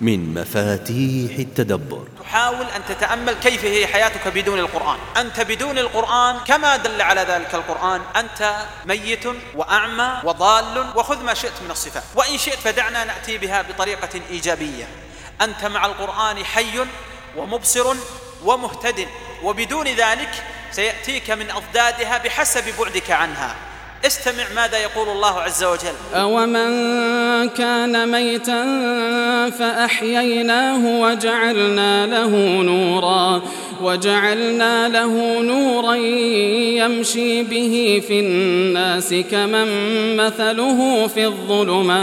من مفاتيح التدبر. تحاول أن تتأمل كيف هي حياتك بدون القرآن. أنت بدون القرآن كما دل على ذلك القرآن أنت ميت وأعمى وضال وخذ ما شئت من الصفات. وإن شئت فدعنا نأتي بها بطريقة إيجابية. أنت مع القرآن حي ومبصر ومهتد وبدون ذلك سيأتيك من أضدادها بحسب بعدك عنها. استمع ماذا يقول الله عز وجل. أومن كان ميتا فأحييناه وجعلنا له نورا وجعلنا له نورا يمشي به في الناس كمن مثله في الظلمات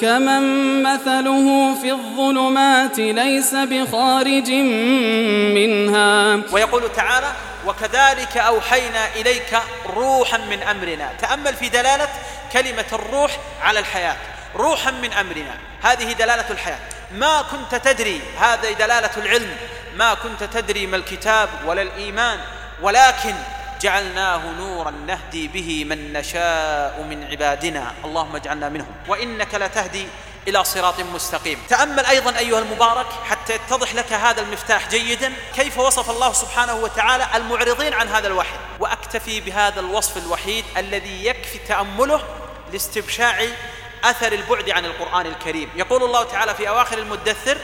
كمن مثله في الظلمات ليس بخارج منها. ويقول تعالى وكذلك أوحينا إليك روحا من أمرنا. تأمل في دلالة كلمة الروح على الحياة. روحا من أمرنا. هذه دلالة الحياة. ما كنت تدري هذه دلالة العلم. ما كنت تدري ما الكتاب ولا الإيمان. ولكن جعلناه نورا نهدي به من نشاء من عبادنا. اللهم اجعلنا منهم. وإنك لتهدي إلى صراط مستقيم. تأمل أيضا أيها المبارك حتى يتضح لك هذا المفتاح جيدا. كيف وصف الله سبحانه وتعالى المعرضين عن هذا الوحي وأكتفي بهذا الوصف الوحيد الذي يكفي تأمله لاستبشاع أثر البعد عن القرآن الكريم. يقول الله تعالى في أواخر المدثر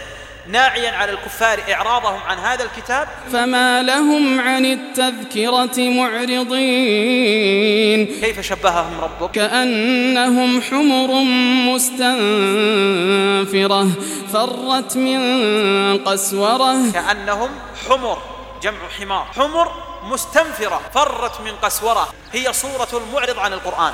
ناعيا على الكفار إعراضهم عن هذا الكتاب؟ فما لهم عن التذكرة معرضين. كيف شبههم ربك؟ كأنهم حمر مستنفرة فرت من قسورة. كأنهم حمر جمع حمار. حمر مستنفرة فرت من قسورة. هي صورة المعرض عن القرآن.